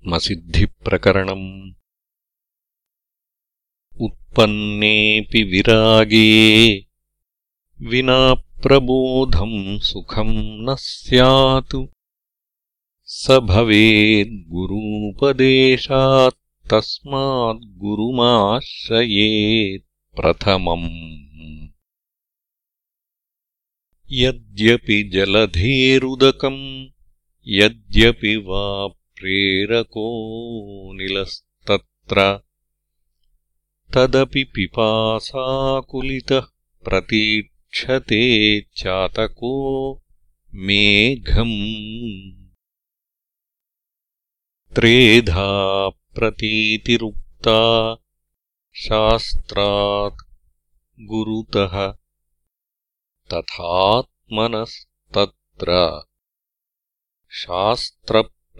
आत्मसिद्धिप्रकरणम् उत्पन्नेऽपि विरागे विना प्रबोधम् सुखम् न स्यात्। स भवेद्गुरूपदेशात्तस्माद्गुरुमाश्रयेत् प्रथमम्। यद्यपि जलधेरुदकम् यद्यपि वा प्रेरकोऽनिलस्तत्र तदपि पिपासाकुलितः प्रतीक्षते चातको मेघम्। त्रेधा प्रतीतिरुक्ता शास्त्रात् गुरुतः। तथात्मनस्तत्र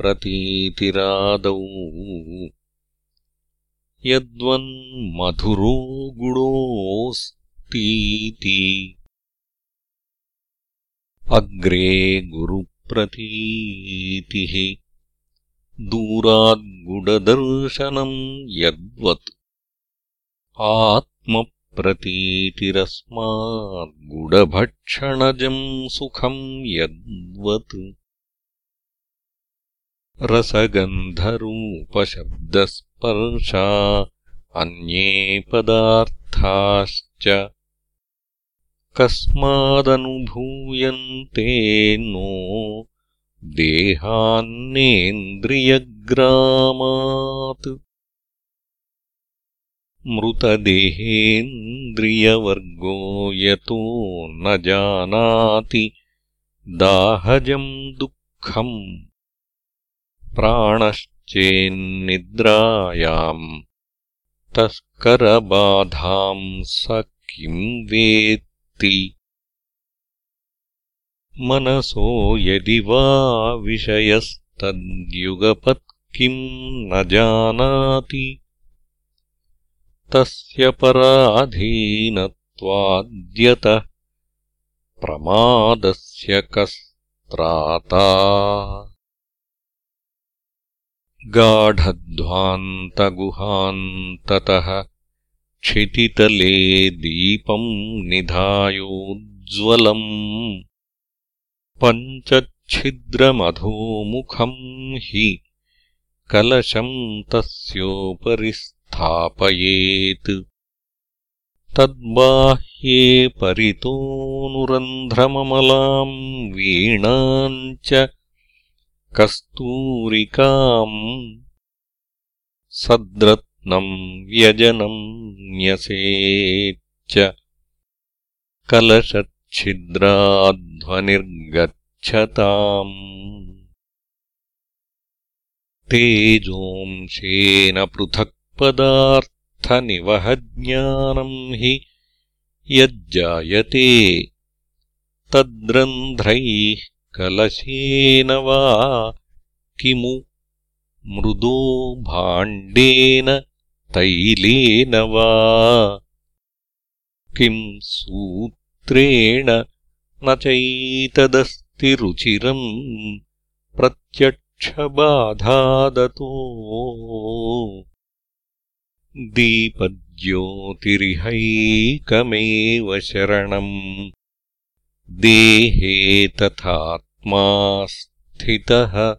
शास्त्रप्रतीतिरादौ यद्वन्मधुरो गुणोऽस्तीति। अग्रे गुरुप्रतीतिः। दूराद्गुडदर्शनम् यद्वत्। आत्मप्रतीतिरस्माद्गुडभक्षणजम् सुखम् यद्वत् रसगन्धरूपशब्दस्पर्शा अन्ये पदार्थाश्च कस्मादनुभूयन्ते नो देहान्नेन्द्रियग्रामात्। मृतदेहेन्द्रियवर्गो यतो न जानाति दाहजम् दुःखम् प्राणश्चेन्निद्रायाम्। तस्करबाधाम् स किम् वेत्ति? मनसो यदि वा विषयस्तद्युगपत् किम् न जानाति? तस्य पराधीनत्वाद्यतः प्रमादस्य कस्त्राता गाढध्वान्तगुहान्ततः क्षितितले दीपम् निधायोज्ज्वलम्। पञ्चच्छिद्रमधोमुखम् हि कलशम् तस्योपरि स्थापयेत्। तद्बाह्ये परितोऽनुरन्ध्रममलाम् वीणाम् च कस्तूरिकाम् सद्रत्नम् व्यजनम् न्यसेच्च कलशच्छिद्राध्वनिर्गच्छताम् तेजोंशेन पृथक्पदार्थनिवहज्ञानम् हि यज्जायते तद्रन्ध्रैः कलशेन वा किमु मृदो भाण्डेन तैलेन वा? किम् सूत्रेण न चैतदस्ति रुचिरम् प्रत्यक्षबाधादतो? दीपज्योतिरिहैकमेव शरणम् देहे तथात्मा स्थितः